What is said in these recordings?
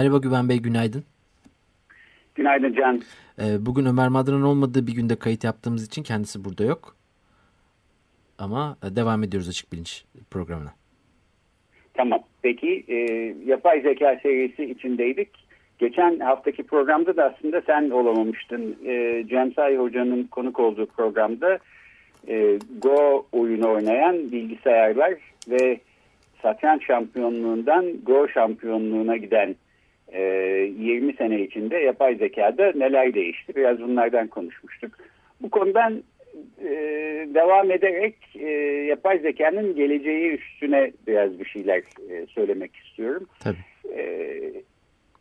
Merhaba Güven Bey, günaydın. Günaydın Can. Ee, bugün Ömer Madra'nın olmadığı bir günde kayıt yaptığımız için kendisi burada yok. Ama e, devam ediyoruz Açık Bilinç programına. Tamam. Peki e, yapay zeka serisi içindeydik. Geçen haftaki programda da aslında sen olamamıştın. E, Cem Say Hoca'nın konuk olduğu programda e, Go oyunu oynayan bilgisayarlar ve satranç şampiyonluğundan Go şampiyonluğuna giden e, 20 sene içinde yapay zekada neler değişti? Biraz bunlardan konuşmuştuk. Bu konudan e, devam ederek e, yapay zekanın geleceği üstüne biraz bir şeyler e, söylemek istiyorum. Tabii. E,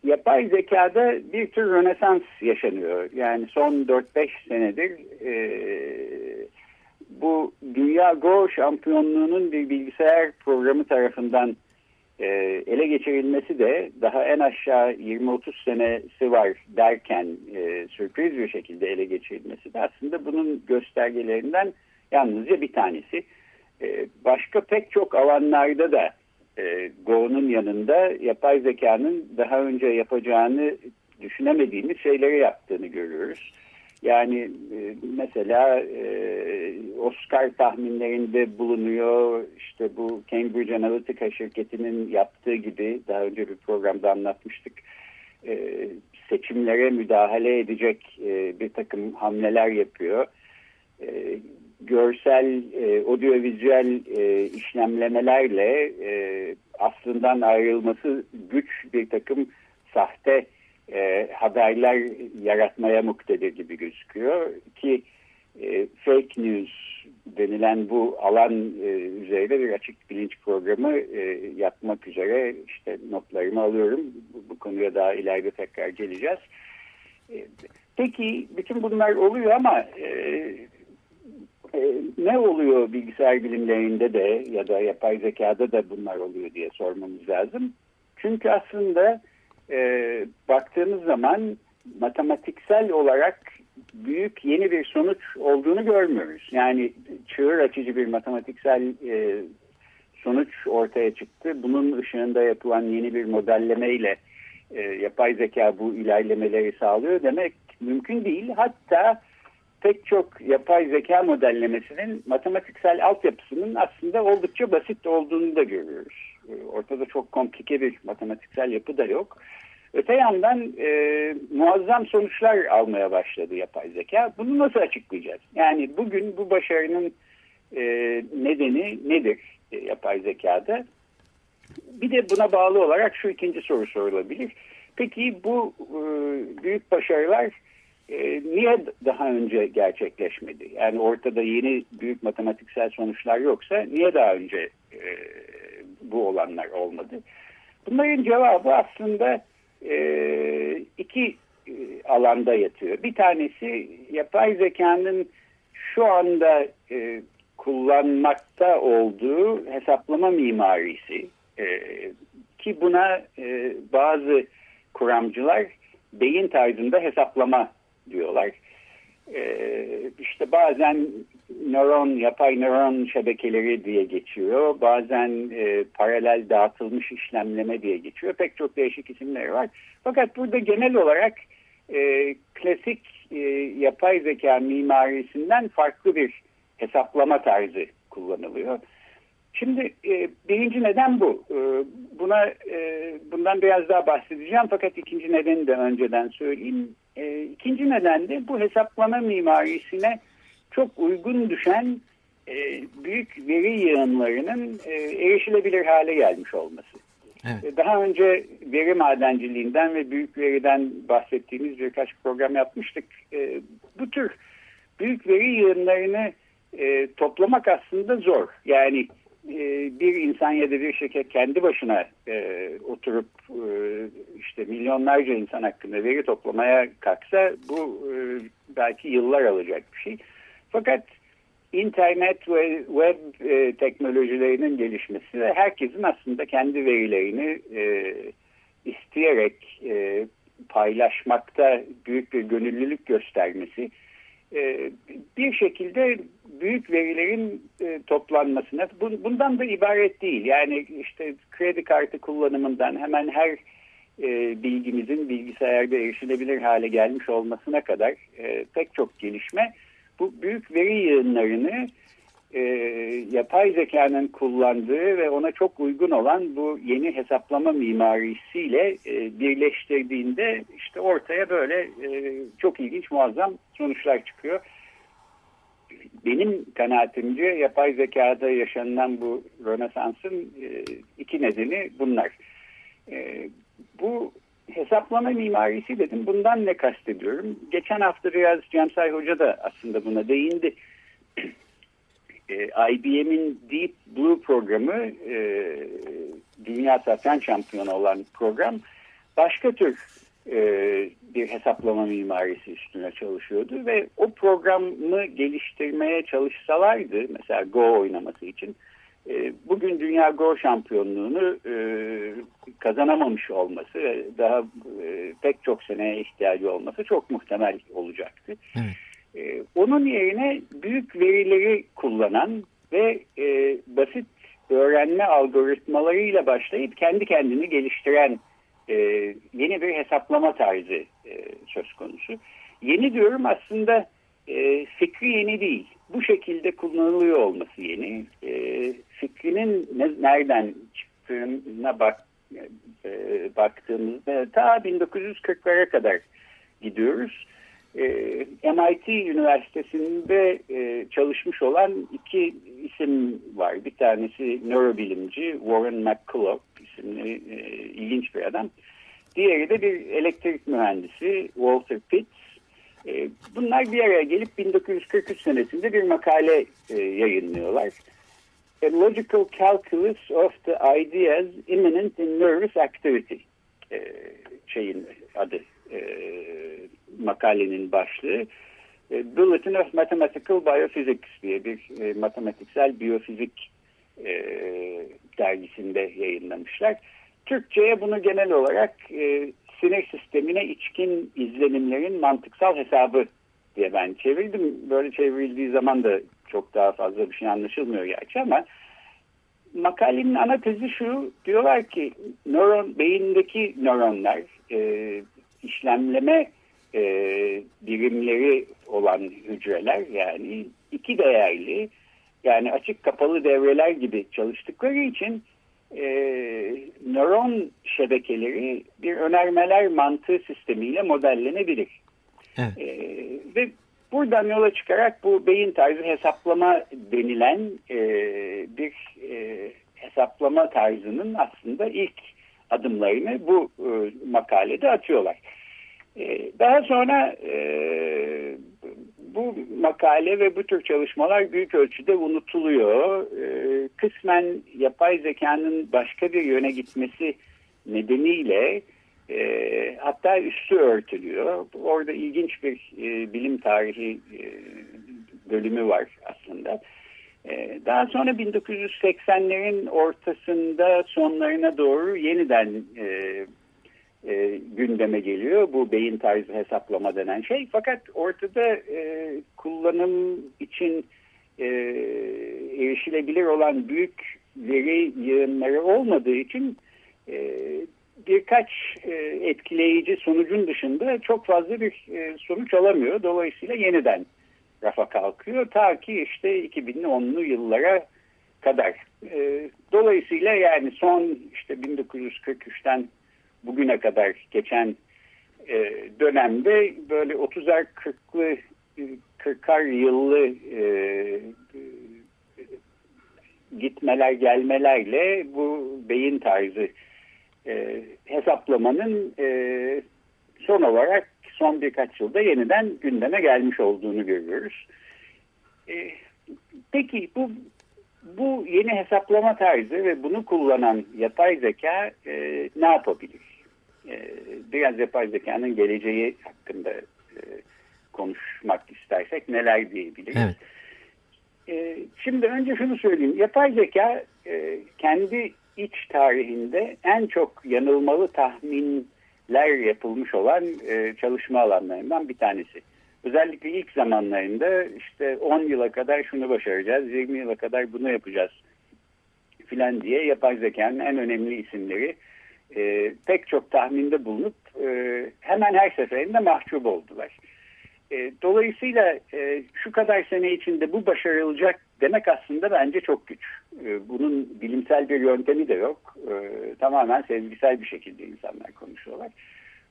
yapay zekada bir tür rönesans yaşanıyor. Yani son 4-5 senedir e, bu Dünya Go şampiyonluğunun bir bilgisayar programı tarafından e, ele geçirilmesi de daha en aşağı 20-30 senesi var derken e, sürpriz bir şekilde ele geçirilmesi de aslında bunun göstergelerinden yalnızca bir tanesi. E, başka pek çok alanlarda da e, Go'nun yanında yapay zekanın daha önce yapacağını düşünemediğimiz şeyleri yaptığını görüyoruz. Yani e, mesela e, Oscar tahminlerinde bulunuyor. İşte bu Cambridge Analytica şirketinin yaptığı gibi daha önce bir programda anlatmıştık. E, seçimlere müdahale edecek bir takım hamleler yapıyor. Görsel, e, audiovizüel e, işlemlemelerle aslından ayrılması güç bir takım sahte e, haberler yaratmaya muktedir gibi gözüküyor ki e, fake news denilen bu alan e, üzerinde bir açık bilinç programı e, yapmak üzere işte notlarımı alıyorum. Bu, bu konuya daha ileride tekrar geleceğiz. E, peki bütün bunlar oluyor ama e, e, ne oluyor bilgisayar bilimlerinde de ya da yapay zekada da bunlar oluyor diye sormamız lazım. Çünkü aslında e, baktığımız zaman matematiksel olarak büyük yeni bir sonuç olduğunu görmüyoruz. Yani çığır açıcı bir matematiksel e, sonuç ortaya çıktı. Bunun ışığında yapılan yeni bir modellemeyle e, yapay zeka bu ilerlemeleri sağlıyor demek mümkün değil. Hatta pek çok yapay zeka modellemesinin matematiksel altyapısının aslında oldukça basit olduğunu da görüyoruz. E, ortada çok komplike bir matematiksel yapı da yok. Öte yandan e, muazzam sonuçlar almaya başladı yapay zeka. Bunu nasıl açıklayacağız? Yani bugün bu başarının e, nedeni nedir e, yapay zekada? Bir de buna bağlı olarak şu ikinci soru sorulabilir. Peki bu e, büyük başarılar e, niye daha önce gerçekleşmedi? Yani ortada yeni büyük matematiksel sonuçlar yoksa niye daha önce e, bu olanlar olmadı? Bunların cevabı aslında e, iki e, alanda yatıyor. Bir tanesi yapay zekanın şu anda e, kullanmakta olduğu hesaplama mimarisi e, ki buna e, bazı kuramcılar beyin tarzında hesaplama diyorlar. E, işte bazen nöron, yapay nöron şebekeleri diye geçiyor. Bazen e, paralel dağıtılmış işlemleme diye geçiyor. Pek çok değişik isimleri var. Fakat burada genel olarak e, klasik e, yapay zeka mimarisinden farklı bir hesaplama tarzı kullanılıyor. Şimdi e, birinci neden bu. E, buna e, bundan biraz daha bahsedeceğim fakat ikinci nedeni de önceden söyleyeyim. E, ikinci neden de bu hesaplama mimarisine çok uygun düşen e, büyük veri yığınlarının e, erişilebilir hale gelmiş olması. Evet. E, daha önce veri madenciliğinden ve büyük veriden bahsettiğimiz birkaç program yapmıştık. E, bu tür büyük veri yığınlarını e, toplamak aslında zor. Yani e, bir insan ya da bir şirket kendi başına e, oturup e, işte milyonlarca insan hakkında veri toplamaya kalksa bu e, belki yıllar alacak bir şey. Fakat internet ve web e, teknolojilerinin gelişmesi ve herkesin aslında kendi verilerini e, isteyerek e, paylaşmakta büyük bir gönüllülük göstermesi e, bir şekilde büyük verilerin e, toplanmasına bundan da ibaret değil. Yani işte kredi kartı kullanımından hemen her e, bilgimizin bilgisayarda erişilebilir hale gelmiş olmasına kadar pek çok gelişme bu büyük veri yığınlarını e, yapay zekanın kullandığı ve ona çok uygun olan bu yeni hesaplama mimarisiyle e, birleştirdiğinde işte ortaya böyle e, çok ilginç muazzam sonuçlar çıkıyor. Benim kanaatimce yapay zekada yaşanılan bu Rönesans'ın e, iki nedeni bunlar. E, bu hesaplama mimarisi dedim. Bundan ne kastediyorum? Geçen hafta biraz Cemsay Hoca da aslında buna değindi. e, IBM'in Deep Blue programı e, dünya satranç şampiyonu olan program başka tür e, bir hesaplama mimarisi üstüne çalışıyordu ve o programı geliştirmeye çalışsalardı mesela Go oynaması için bugün Dünya Go şampiyonluğunu e, kazanamamış olması ve daha e, pek çok seneye ihtiyacı olması çok muhtemel olacaktı. Evet. E, onun yerine büyük verileri kullanan ve e, basit öğrenme algoritmalarıyla başlayıp kendi kendini geliştiren e, yeni bir hesaplama tarzı e, söz konusu. Yeni diyorum aslında e, fikri yeni değil. Bu şekilde kullanılıyor olması yeni. E, fikrinin ne, nereden çıktığına bak, e, baktığımızda ta 1940'lara kadar gidiyoruz e, ee, MIT Üniversitesi'nde e, çalışmış olan iki isim var. Bir tanesi nörobilimci Warren McCullough isimli e, ilginç bir adam. Diğeri de bir elektrik mühendisi Walter Pitts. E, bunlar bir araya gelip 1943 senesinde bir makale e, yayınlıyorlar. A Logical Calculus of the Ideas Imminent in Nervous Activity e, şeyin adı makalenin başlığı. Bulletin of Mathematical Biophysics diye bir matematiksel biyofizik dergisinde yayınlamışlar. Türkçe'ye bunu genel olarak sinir sistemine içkin izlenimlerin mantıksal hesabı diye ben çevirdim. Böyle çevrildiği zaman da çok daha fazla bir şey anlaşılmıyor gerçi ama makalenin ana tezi şu diyorlar ki nöron beyindeki nöronlar e, işlemleme e, birimleri olan hücreler yani iki değerli yani açık kapalı devreler gibi çalıştıkları için e, nöron şebekeleri bir önermeler mantığı sistemiyle modellenebilir. Evet. E, ve buradan yola çıkarak bu beyin tarzı hesaplama denilen e, bir e, hesaplama tarzının aslında ilk adımlarını bu e, makalede atıyorlar. E, daha sonra e, bu makale ve bu tür çalışmalar büyük ölçüde unutuluyor. E, kısmen yapay zekanın başka bir yöne gitmesi nedeniyle e, hatta üstü örtülüyor. Orada ilginç bir e, bilim tarihi e, bölümü var aslında. Daha sonra 1980'lerin ortasında sonlarına doğru yeniden e, gündeme geliyor. Bu beyin tarzı hesaplama denen şey. Fakat ortada e, kullanım için e, erişilebilir olan büyük veri yığınları olmadığı için e, birkaç e, etkileyici sonucun dışında çok fazla bir e, sonuç alamıyor. Dolayısıyla yeniden rafa kalkıyor. Ta ki işte 2010'lu yıllara kadar. E, dolayısıyla yani son işte 1943'ten bugüne kadar geçen e, dönemde böyle 30'ar 40'lı 40'ar yıllı e, gitmeler gelmelerle bu beyin tarzı e, hesaplamanın e, son olarak son birkaç yılda yeniden gündeme gelmiş olduğunu görüyoruz. E, peki bu bu yeni hesaplama tarzı ve bunu kullanan yapay zeka e, ne yapabilir? E, biraz yapay zekanın geleceği hakkında e, konuşmak istersek neler diyebiliriz? Evet. E, şimdi önce şunu söyleyeyim. Yapay zeka e, kendi iç tarihinde en çok yanılmalı tahminler yapılmış olan e, çalışma alanlarından bir tanesi. Özellikle ilk zamanlarında işte 10 yıla kadar şunu başaracağız, 20 yıla kadar bunu yapacağız filan diye yapay zekanın en önemli isimleri e, pek çok tahminde bulunup e, hemen her seferinde mahcup oldular. E, dolayısıyla e, şu kadar sene içinde bu başarılacak demek aslında bence çok güç. E, bunun bilimsel bir yöntemi de yok. E, tamamen sezgisel bir şekilde insanlar konuşuyorlar.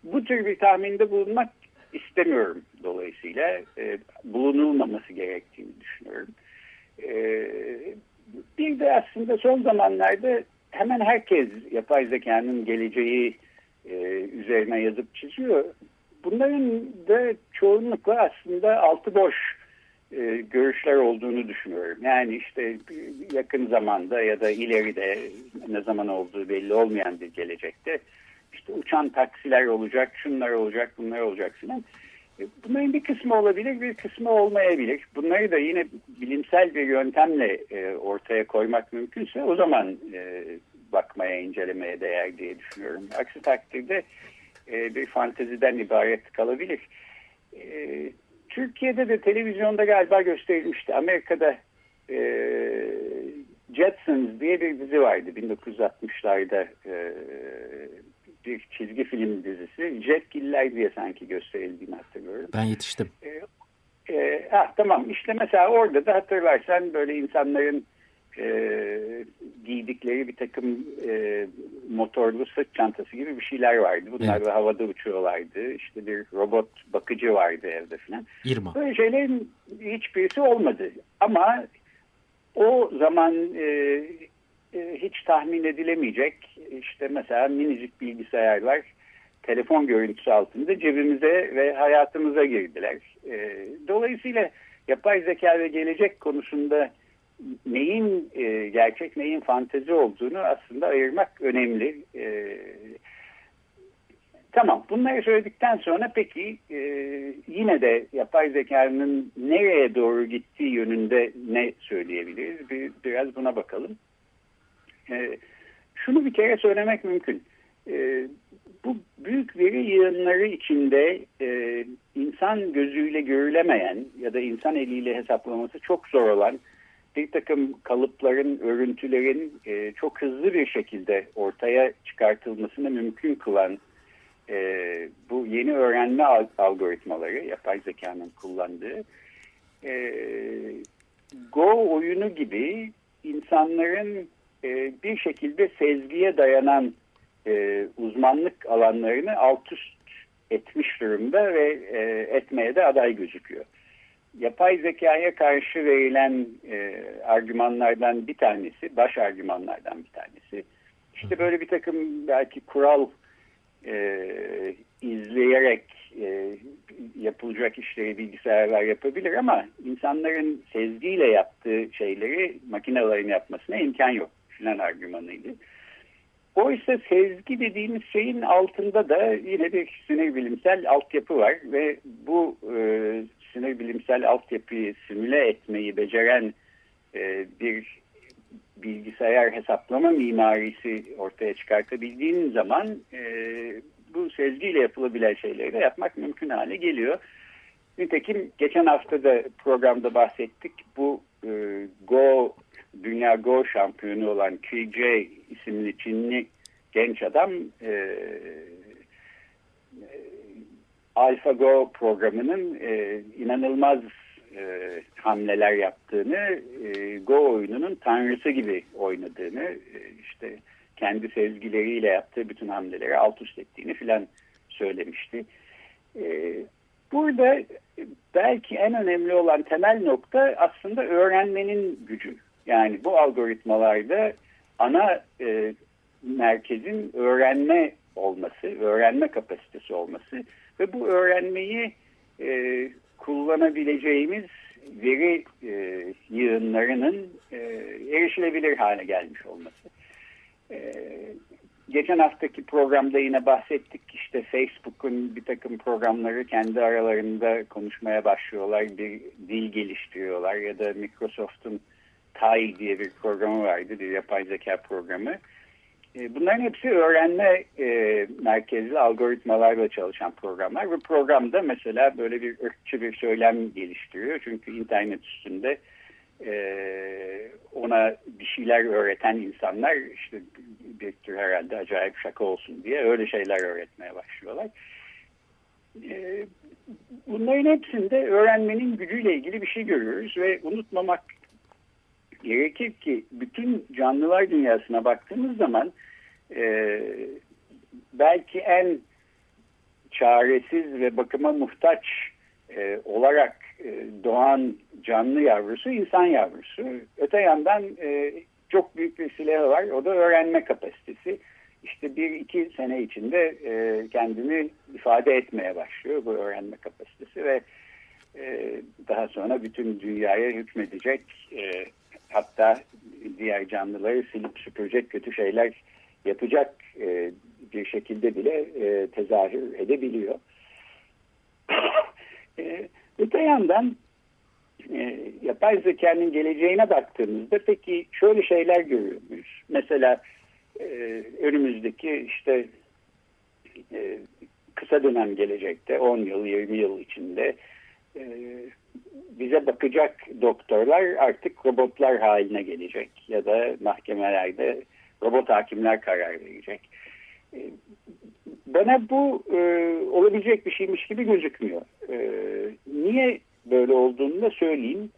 Bu tür bir tahminde bulunmak istemiyorum dolayısıyla. E, bulunulmaması gerektiğini düşünüyorum. E, bir de aslında son zamanlarda hemen herkes yapay zekanın geleceği e, üzerine yazıp çiziyor. Bunların da çoğunlukla aslında altı boş e, görüşler olduğunu düşünüyorum. Yani işte yakın zamanda ya da ileride ne zaman olduğu belli olmayan bir gelecekte işte uçan taksiler olacak, şunlar olacak, bunlar olacak filan. E, bunların bir kısmı olabilir, bir kısmı olmayabilir. Bunları da yine bilimsel bir yöntemle e, ortaya koymak mümkünse o zaman e, bakmaya, incelemeye değer diye düşünüyorum. Aksi takdirde e, bir fanteziden ibaret kalabilir. E, Türkiye'de de televizyonda galiba gösterilmişti. Amerika'da e, Jetsons diye bir dizi vardı 1960'larda e, bir çizgi film dizisi. Jetgiller diye sanki gösterildiğini hatırlıyorum. Ben yetiştim. E, e, ah, tamam işte mesela orada da hatırlarsan böyle insanların e, giydikleri bir takım e, motorlu sırt çantası gibi bir şeyler vardı. Bunlar evet. da havada uçuyorlardı. İşte bir robot bakıcı vardı evde falan. İrma. Böyle şeylerin hiçbirisi olmadı. Ama o zaman e, e, hiç tahmin edilemeyecek işte mesela minicik bilgisayarlar telefon görüntüsü altında cebimize ve hayatımıza girdiler. E, dolayısıyla yapay zeka ve gelecek konusunda neyin e, gerçek neyin fantezi olduğunu aslında ayırmak önemli. E, tamam bunları söyledikten sonra peki e, yine de yapay zekanın nereye doğru gittiği yönünde ne söyleyebiliriz? Bir, biraz buna bakalım. E, şunu bir kere söylemek mümkün. E, bu büyük veri yığınları içinde e, insan gözüyle görülemeyen ya da insan eliyle hesaplaması çok zor olan bir takım kalıpların, örüntülerin e, çok hızlı bir şekilde ortaya çıkartılmasını mümkün kılan e, bu yeni öğrenme algoritmaları, yapay zekanın kullandığı e, Go oyunu gibi insanların e, bir şekilde sezgiye dayanan e, uzmanlık alanlarını alt üst etmiş durumda ve e, etmeye de aday gözüküyor yapay zekaya karşı verilen e, argümanlardan bir tanesi, baş argümanlardan bir tanesi. İşte böyle bir takım belki kural e, izleyerek e, yapılacak işleri bilgisayarlar yapabilir ama insanların sezgiyle yaptığı şeyleri makinelerin yapmasına imkan yok filan argümanıydı. Oysa sezgi dediğimiz şeyin altında da yine bir sinir bilimsel altyapı var ve bu e, sinir bilimsel altyapıyı simüle etmeyi beceren e, bir bilgisayar hesaplama mimarisi ortaya çıkartabildiğin zaman e, bu sezgiyle yapılabilen şeyleri de yapmak mümkün hale geliyor. Nitekim geçen hafta da programda bahsettik. Bu e, Go Dünya Go şampiyonu olan KJ isimli Çinli genç adam e, AlphaGo programının e, inanılmaz e, hamleler yaptığını, e, Go oyununun tanrısı gibi oynadığını, e, işte kendi sezgileriyle yaptığı bütün hamleleri alt üst ettiğini filan söylemişti. E, burada belki en önemli olan temel nokta aslında öğrenmenin gücü. Yani bu algoritmalarda ana e, merkezin öğrenme olması, öğrenme kapasitesi olması ve bu öğrenmeyi e, kullanabileceğimiz veri e, yığınlarının e, erişilebilir hale gelmiş olması. E, geçen haftaki programda yine bahsettik işte Facebook'un bir takım programları kendi aralarında konuşmaya başlıyorlar, bir dil geliştiriyorlar ya da Microsoft'un TAI diye bir programı vardı, bir yapay zeka programı. E, bunların hepsi öğrenme e, merkezli algoritmalarla çalışan programlar. Bu programda mesela böyle bir ırkçı bir söylem geliştiriyor. Çünkü internet üstünde e, ona bir şeyler öğreten insanlar işte bir tür herhalde acayip şaka olsun diye öyle şeyler öğretmeye başlıyorlar. E, bunların hepsinde öğrenmenin gücüyle ilgili bir şey görüyoruz ve unutmamak gerekir ki bütün canlılar dünyasına baktığımız zaman e, belki en çaresiz ve bakıma muhtaç e, olarak e, doğan canlı yavrusu insan yavrusu. Öte yandan e, çok büyük bir silahı var. O da öğrenme kapasitesi. İşte bir iki sene içinde e, kendini ifade etmeye başlıyor bu öğrenme kapasitesi ve e, daha sonra bütün dünyaya hükmedecek e, hatta diğer canlıları silip süpürecek kötü şeyler yapacak e, bir şekilde bile e, tezahür edebiliyor. e, öte yandan e, yapay zekanın geleceğine baktığımızda peki şöyle şeyler görüyor muyuz? Mesela e, önümüzdeki işte e, kısa dönem gelecekte 10 yıl 20 yıl içinde e, bize bakacak doktorlar artık robotlar haline gelecek ya da mahkemelerde robot hakimler karar verecek. E, bana bu e, olabilecek bir şeymiş gibi gözükmüyor. E, niye böyle olduğunu da söyleyeyim.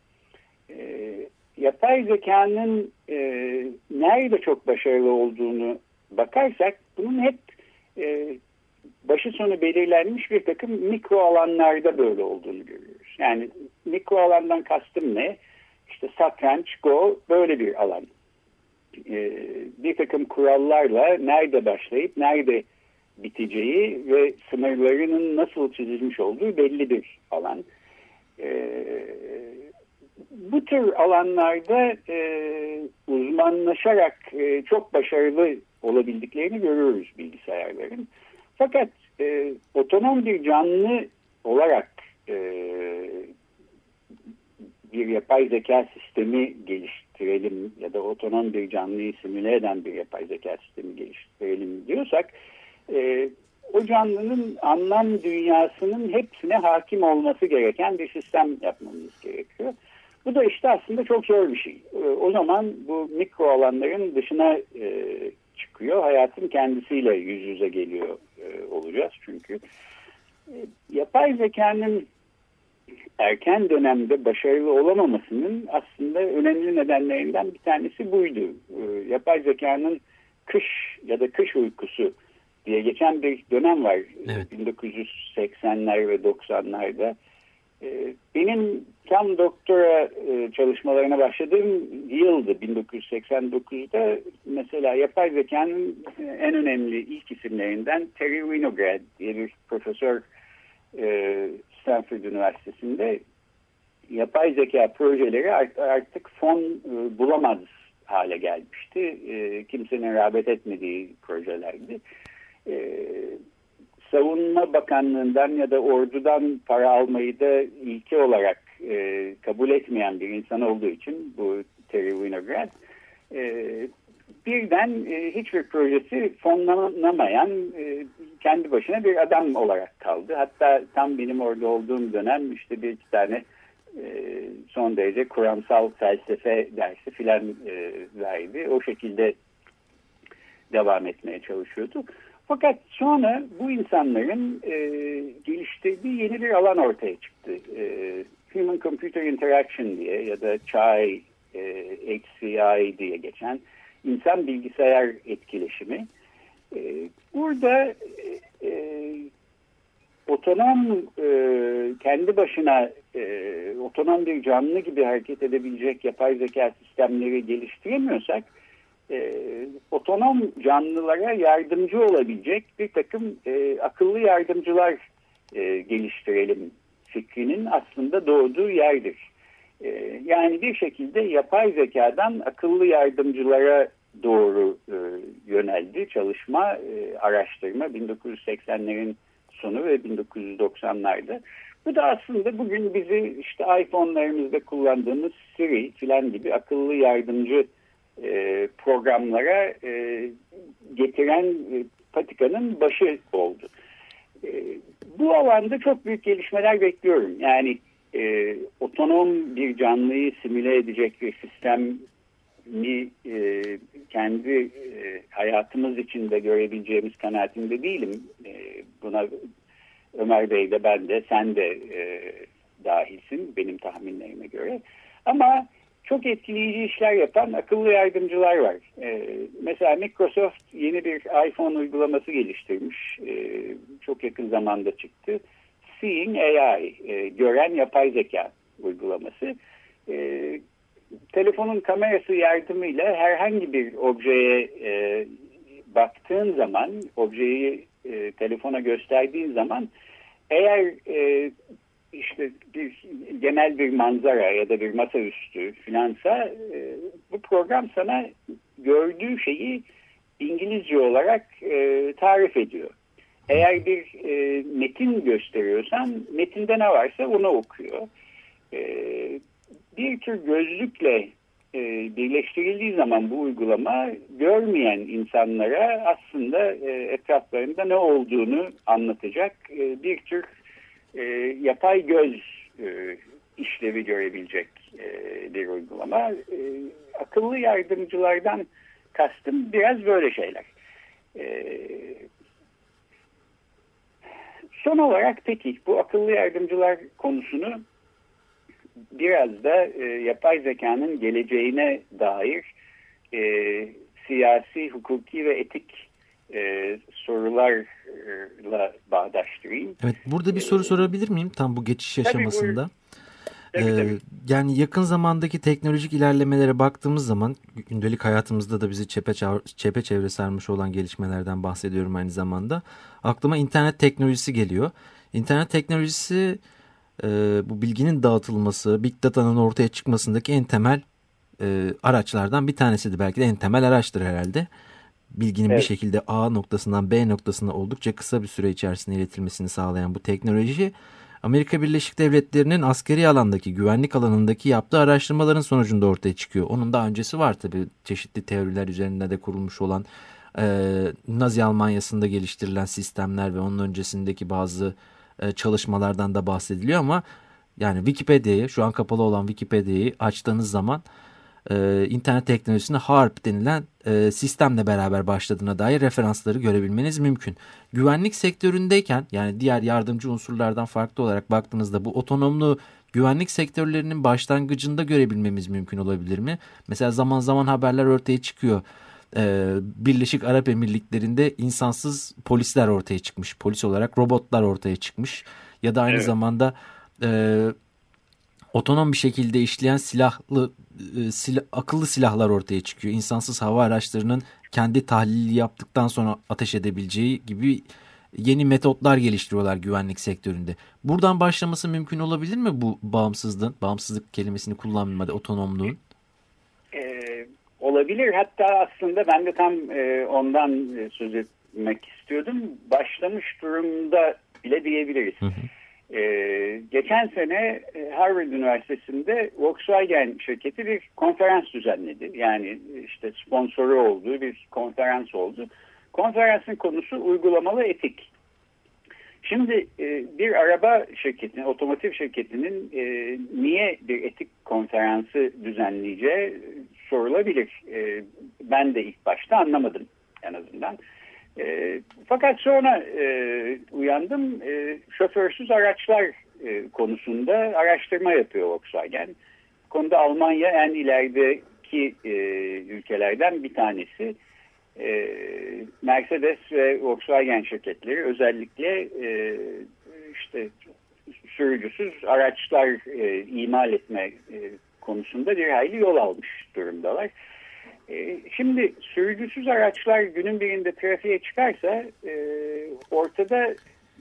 E, yapay zekanın e, nerede çok başarılı olduğunu bakarsak bunun hep e, başı sonu belirlenmiş bir takım mikro alanlarda böyle olduğunu görüyoruz. Yani mikro alandan kastım ne? İşte satranç, go böyle bir alan. Ee, bir takım kurallarla nerede başlayıp nerede biteceği ve sınırlarının nasıl çizilmiş olduğu belli bir alan. Ee, bu tür alanlarda e, uzmanlaşarak e, çok başarılı olabildiklerini görüyoruz bilgisayarların. Fakat e, otonom bir canlı olarak e, bir yapay zeka sistemi geliştirelim ya da otonom bir canlıyı simüle eden bir yapay zeka sistemi geliştirelim diyorsak e, o canlının anlam dünyasının hepsine hakim olması gereken bir sistem yapmamız gerekiyor. Bu da işte aslında çok zor bir şey. E, o zaman bu mikro alanların dışına e, çıkıyor. Hayatın kendisiyle yüz yüze geliyor e, olacağız çünkü. E, yapay zekanın erken dönemde başarılı olamamasının aslında önemli nedenlerinden bir tanesi buydu. E, yapay zekanın kış ya da kış uykusu diye geçen bir dönem var. Evet. 1980'ler ve 90'larda. E, benim tam doktora e, çalışmalarına başladığım yıldı 1989'da mesela yapay zekanın en önemli ilk isimlerinden Terry Winograd diye bir profesör e, Stanford Üniversitesi'nde yapay zeka projeleri artık fon e, bulamaz hale gelmişti. Kimsenin rağbet etmediği projelerdi. Savunma Bakanlığı'ndan ya da ordudan para almayı da ilke olarak e, kabul etmeyen bir insan olduğu için bu Terry Winograd e, birden e, hiçbir projesi fonlanamayan e, kendi başına bir adam olarak kaldı. Hatta tam benim orada olduğum dönem işte bir iki tane e, son derece kuramsal felsefe dersi filan e, verdi. O şekilde devam etmeye çalışıyordu. Fakat sonra bu insanların e, geliştirdiği yeni bir alan ortaya çıktı. E, Human Computer Interaction diye ya da CHAI, e, HCI diye geçen insan bilgisayar etkileşimi. E, burada e, e, otonom e, kendi başına e, otonom bir canlı gibi hareket edebilecek yapay zeka sistemleri geliştiremiyorsak e, otonom canlılara yardımcı olabilecek bir takım e, akıllı yardımcılar e, geliştirelim fikrinin aslında doğduğu yerdir. E, yani bir şekilde yapay zekadan akıllı yardımcılara doğru e, yöneldi çalışma, e, araştırma 1980'lerin sonu ve 1990'larda. Bu da aslında bugün bizi işte iPhone'larımızda kullandığımız Siri filan gibi akıllı yardımcı e, programlara e, getiren e, patikanın başı oldu. E, bu alanda çok büyük gelişmeler bekliyorum. Yani e, otonom bir canlıyı simüle edecek bir sistem mi e, kendi e, hayatımız içinde görebileceğimiz kanaatinde değilim. E, buna Ömer Bey de ben de sen de e, dahilsin benim tahminlerime göre. Ama çok etkileyici işler yapan akıllı yardımcılar var. E, mesela Microsoft yeni bir iPhone uygulaması geliştirmiş. E, çok yakın zamanda çıktı. Seeing AI, e, gören yapay zeka uygulaması. E, telefonun kamerası yardımıyla herhangi bir objeye e, baktığın zaman, objeyi e, telefona gösterdiğin zaman eğer e, işte bir genel bir manzara ya da bir masaüstü filansa e, bu program sana gördüğü şeyi İngilizce olarak e, tarif ediyor. Eğer bir e, metin gösteriyorsan metinde ne varsa onu okuyor. E, bir tür gözlükle e, birleştirildiği zaman bu uygulama görmeyen insanlara aslında e, etraflarında ne olduğunu anlatacak e, bir tür e, yapay göz e, işlevi görebilecek e, bir uygulama. E, akıllı yardımcılardan kastım biraz böyle şeyler. E, son olarak peki bu akıllı yardımcılar konusunu biraz da e, yapay zekanın geleceğine dair e, siyasi, hukuki ve etik e, sorularla bağdaştırayım. Evet, burada bir soru sorabilir miyim tam bu geçiş aşamasında? Tabii, ee, tabii. Yani yakın zamandaki teknolojik ilerlemelere baktığımız zaman gündelik hayatımızda da bizi çepe çevre sarmış olan gelişmelerden bahsediyorum aynı zamanda. Aklıma internet teknolojisi geliyor. İnternet teknolojisi e, bu bilginin dağıtılması, big data'nın ortaya çıkmasındaki en temel e, araçlardan bir tanesidir. Belki de en temel araçtır herhalde. Bilginin Evet. bir şekilde A noktasından B noktasına oldukça kısa bir süre içerisinde iletilmesini sağlayan bu teknoloji Amerika Birleşik Devletleri'nin askeri alandaki güvenlik alanındaki yaptığı araştırmaların sonucunda ortaya çıkıyor. Onun daha öncesi var tabii çeşitli teoriler üzerinde de kurulmuş olan e, Nazi Almanya'sında geliştirilen sistemler ve onun öncesindeki bazı e, çalışmalardan da bahsediliyor ama yani Wikipedia'yı şu an kapalı olan Wikipedia'yı açtığınız zaman e, internet teknolojisinde HARP denilen e, sistemle beraber başladığına dair referansları görebilmeniz mümkün. Güvenlik sektöründeyken yani diğer yardımcı unsurlardan farklı olarak baktığınızda bu otonomlu güvenlik sektörlerinin başlangıcında görebilmemiz mümkün olabilir mi? Mesela zaman zaman haberler ortaya çıkıyor. Ee, Birleşik Arap Emirlikleri'nde insansız polisler ortaya çıkmış. Polis olarak robotlar ortaya çıkmış. Ya da aynı Evet. zamanda e, otonom bir şekilde işleyen silahlı e, sila- akıllı silahlar ortaya çıkıyor. İnsansız hava araçlarının kendi tahlili yaptıktan sonra ateş edebileceği gibi yeni metotlar geliştiriyorlar güvenlik sektöründe. Buradan başlaması mümkün olabilir mi bu bağımsızlığın? Bağımsızlık kelimesini kullanmada otonomluğun. Ee, olabilir. Hatta aslında ben de tam e, ondan e, söz etmek istiyordum. Başlamış durumda bile diyebiliriz. Hı hı. Ee, geçen sene e, Harvard Üniversitesi'nde Volkswagen şirketi bir konferans düzenledi. Yani işte sponsoru olduğu bir konferans oldu. Konferansın konusu uygulamalı etik. Şimdi e, bir araba şirketinin, otomotiv şirketinin e, niye bir etik konferansı düzenleyeceği sorulabilir. E, ben de ilk başta anlamadım en azından. E, fakat sonra e, uyandım. E, şoförsüz araçlar e, konusunda araştırma yapıyor Volkswagen. Bu konuda Almanya en ilerideki e, ülkelerden bir tanesi. E, Mercedes ve Volkswagen şirketleri özellikle e, işte sürücüsüz araçlar e, imal etme e, konusunda bir hayli yol almış durumdalar. E, şimdi sürücüsüz araçlar günün birinde trafiğe çıkarsa e, ortada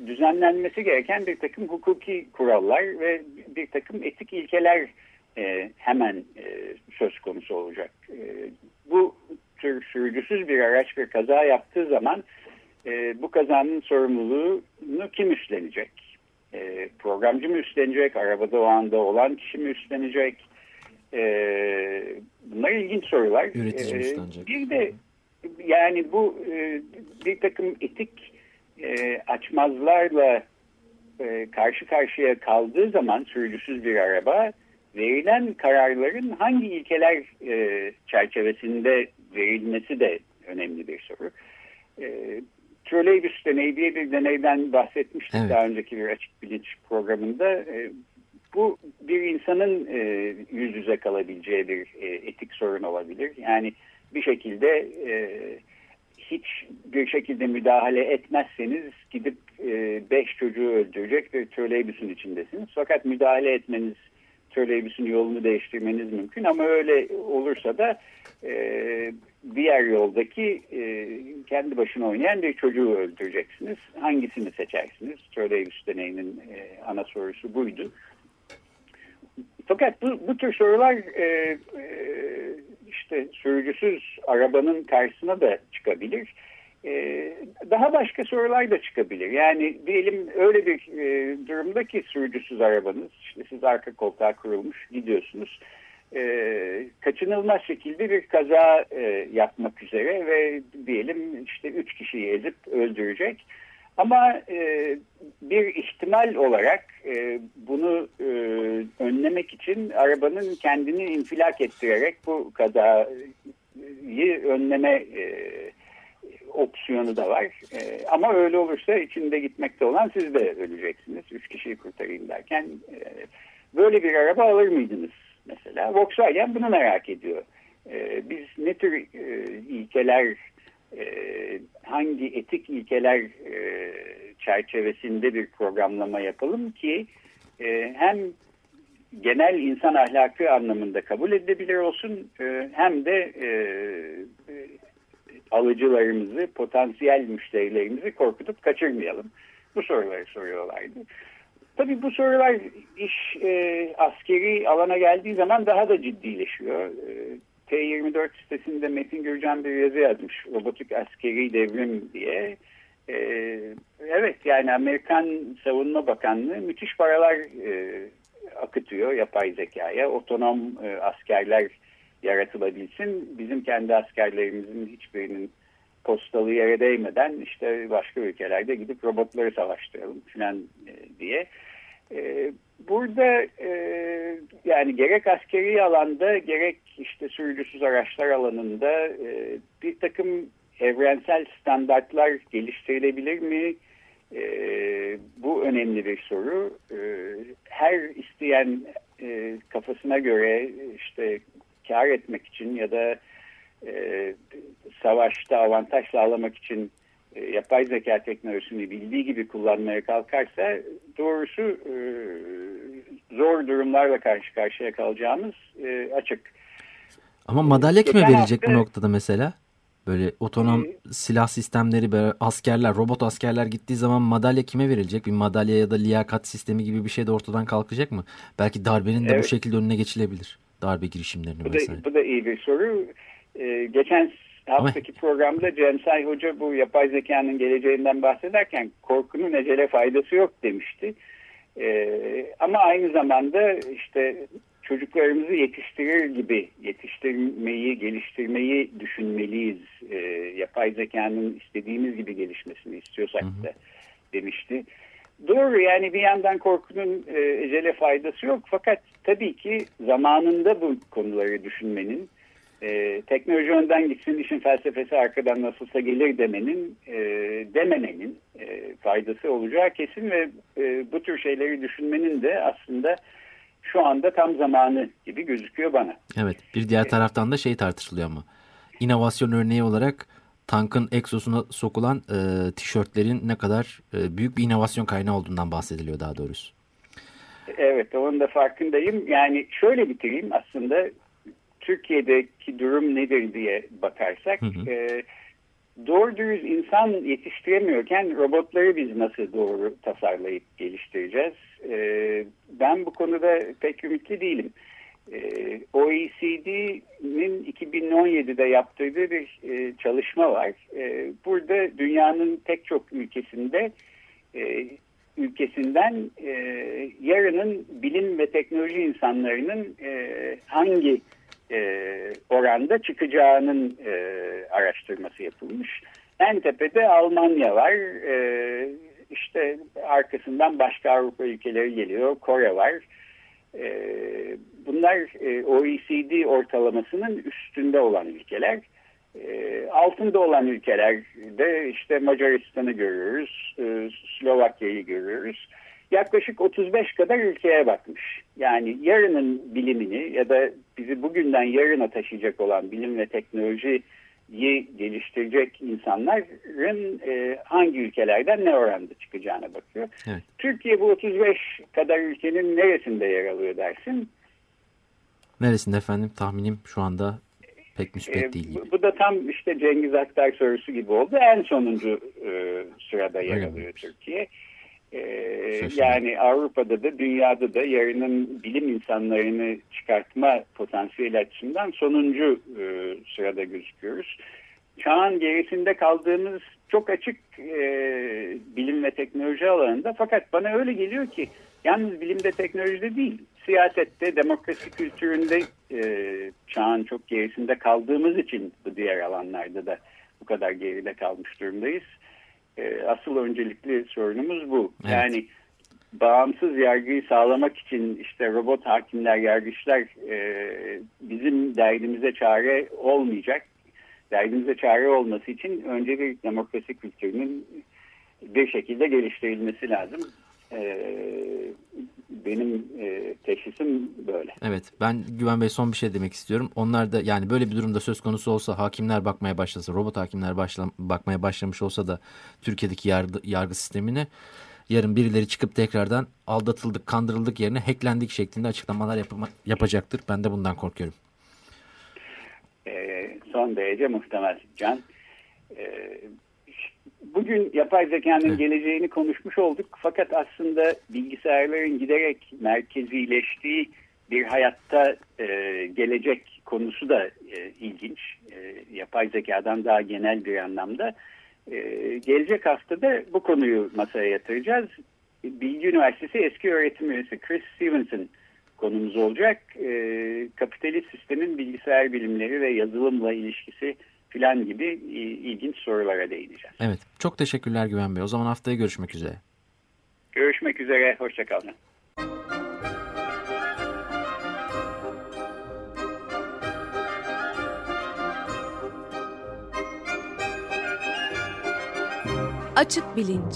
düzenlenmesi gereken bir takım hukuki kurallar ve bir takım etik ilkeler e, hemen söz konusu olacak. Bu tür sürücüsüz bir araç bir kaza yaptığı zaman bu kazanın sorumluluğunu kim üstlenecek? Programcı mı üstlenecek? Arabada o anda olan kişi mi üstlenecek? E, bunlar ilginç sorular. Üretici e, üstlenecek. Bir de yani bu e, bir takım etik e, açmazlarla e, karşı karşıya kaldığı zaman sürücüsüz bir araba verilen kararların hangi ilkeler e, çerçevesinde verilmesi de önemli bir soru. E, Troleybüs deneyi diye bir deneyden bahsetmiştik Evet. daha önceki bir açık bilinç programında. E, bu bir insanın e, yüz yüze kalabileceği bir e, etik sorun olabilir. Yani bir şekilde e, hiç bir şekilde müdahale etmezseniz gidip e, beş çocuğu öldürecek bir troleybüsün içindesiniz. Fakat müdahale etmeniz troleybüsün yolunu değiştirmeniz mümkün ama öyle olursa da e, diğer yoldaki e, kendi başına oynayan bir çocuğu öldüreceksiniz. Hangisini seçersiniz? Troleybüs deneyinin e, ana sorusu buydu. Fakat bu, bu tür sorular e, e, işte sürücüsüz arabanın karşısına da çıkabilir. E, daha başka sorular da çıkabilir. Yani diyelim öyle bir e, durumda ki sürücüsüz arabanız, işte siz arka koltuğa kurulmuş gidiyorsunuz. E, kaçınılmaz şekilde bir kaza e, yapmak üzere ve diyelim işte üç kişiyi ezip öldürecek. Ama e, bir ihtimal olarak e, bunu e, önlemek için arabanın kendini infilak ettirerek bu kazayı önleme e, opsiyonu da var. E, ama öyle olursa içinde gitmekte olan siz de öleceksiniz. Üç kişiyi kurtarayım derken e, böyle bir araba alır mıydınız mesela? Volkswagen bunu merak ediyor. E, biz ne tür e, ilkeler hangi etik ilkeler e, çerçevesinde bir programlama yapalım ki e, hem genel insan ahlakı anlamında kabul edilebilir olsun e, hem de e, e, alıcılarımızı, potansiyel müşterilerimizi korkutup kaçırmayalım. Bu soruları soruyorlardı. Tabii bu sorular iş e, askeri alana geldiği zaman daha da ciddileşiyor. E, T24 sitesinde Metin Gürcan bir yazı yazmış. Robotik askeri devrim diye. Ee, evet yani Amerikan Savunma Bakanlığı müthiş paralar e, akıtıyor yapay zekaya. Otonom e, askerler yaratılabilsin. Bizim kendi askerlerimizin hiçbirinin postalı yere değmeden işte başka ülkelerde gidip robotları savaştıralım falan e, diye. E, burada e, yani gerek askeri alanda gerek işte sürücüsüz araçlar alanında e, bir takım evrensel standartlar geliştirilebilir mi? E, bu önemli bir soru. E, her isteyen e, kafasına göre işte kar etmek için ya da e, savaşta avantaj sağlamak için e, yapay zeka teknolojisini bildiği gibi kullanmaya kalkarsa doğrusu e, zor durumlarla karşı karşıya kalacağımız e, açık. Ama madalya kime Geçen verecek hafta- bu noktada mesela? Böyle otonom silah sistemleri, böyle askerler, robot askerler gittiği zaman madalya kime verilecek? Bir madalya ya da liyakat sistemi gibi bir şey de ortadan kalkacak mı? Belki darbenin de bu Evet. şekilde önüne geçilebilir. Darbe girişimlerinin Bu vesaire. da, bu da iyi bir soru. Ee, geçen haftaki programda Cem Say Hoca bu yapay zekanın geleceğinden bahsederken korkunun ecele faydası yok demişti. Ee, ama aynı zamanda işte çocuklarımızı yetiştirir gibi yetiştirmeyi, geliştirmeyi düşünmeliyiz. Ee, yapay zekanın istediğimiz gibi gelişmesini istiyorsak da demişti. Doğru yani bir yandan korkunun e, ecele faydası yok fakat tabii ki zamanında bu konuları düşünmenin e, teknoloji önden gitsin işin felsefesi arkadan nasılsa gelir demenin e, dememenin e, faydası olacağı kesin ve e, bu tür şeyleri düşünmenin de aslında şu anda tam zamanı gibi gözüküyor bana. Evet. Bir diğer taraftan da şey tartışılıyor ama. İnovasyon örneği olarak tankın egzosuna sokulan e, tişörtlerin ne kadar e, büyük bir inovasyon kaynağı olduğundan bahsediliyor daha doğrusu. Evet onun da farkındayım. Yani şöyle bitireyim aslında Türkiye'deki durum nedir diye bakarsak Hı hı. e, doğru dürüst insan yetiştiremiyorken robotları biz nasıl doğru tasarlayıp geliştireceğiz? E, ben bu konuda pek ümitli değilim. E, OECD'nin 2017'de yaptırdığı bir e, çalışma var. E, burada dünyanın pek çok ülkesinde e, ülkesinden e, yarının bilim ve teknoloji insanlarının e, hangi e, oranda çıkacağının e, araştırması yapılmış. En tepede Almanya var. E, işte arkasından başka Avrupa ülkeleri geliyor. Kore var. E, bunlar e, OECD ortalamasının üstünde olan ülkeler. E, altında olan ülkelerde işte Macaristan'ı görüyoruz, e, Slovakya'yı görüyoruz. Yaklaşık 35 kadar ülkeye bakmış. Yani yarının bilimini ya da bizi bugünden yarına taşıyacak olan bilim ve teknolojiyi geliştirecek insanların e, hangi ülkelerden ne oranda çıkacağına bakıyor. Evet. Türkiye bu 35 kadar ülkenin neresinde yer alıyor dersin? Neresinde efendim? Tahminim şu anda pek müspet e, değil gibi. Bu da tam işte Cengiz Aktar sorusu gibi oldu. En sonuncu e, sırada yer alıyor Türkiye. E, yani Avrupa'da da dünyada da yarının bilim insanlarını çıkartma potansiyeli açısından sonuncu e, sırada gözüküyoruz. Çağın gerisinde kaldığımız çok açık e, bilim ve teknoloji alanında fakat bana öyle geliyor ki yalnız bilimde teknolojide değil siyasette, demokrasi kültüründe e, çağın çok gerisinde kaldığımız için bu diğer alanlarda da bu kadar geride kalmış durumdayız. E, asıl öncelikli sorunumuz bu. Evet. Yani bağımsız yargıyı sağlamak için işte robot hakimler, yargıçlar e, bizim derdimize çare olmayacak. Derdimize çare olması için önce bir demokrasi kültürünün bir şekilde geliştirilmesi lazım. Ee, benim e, teşhisim böyle. Evet ben Güven Bey son bir şey demek istiyorum. Onlar da yani böyle bir durumda söz konusu olsa hakimler bakmaya başlasa robot hakimler başla, bakmaya başlamış olsa da Türkiye'deki yargı, yargı sistemine yarın birileri çıkıp tekrardan aldatıldık kandırıldık yerine hacklendik şeklinde açıklamalar yapma, yapacaktır. Ben de bundan korkuyorum. E, son derece muhtemel Can. E, bugün yapay zekanın geleceğini konuşmuş olduk. Fakat aslında bilgisayarların giderek merkezileştiği bir hayatta e, gelecek konusu da e, ilginç. E, yapay zekadan daha genel bir anlamda. E, gelecek haftada bu konuyu masaya yatıracağız. Bilgi Üniversitesi eski öğretim üyesi Chris Stevenson konumuz olacak. E, kapitalist sistemin bilgisayar bilimleri ve yazılımla ilişkisi filan gibi ilginç sorulara değineceğiz. Evet. Çok teşekkürler Güven Bey. O zaman haftaya görüşmek üzere. Görüşmek üzere. Hoşçakalın. Açık Bilinç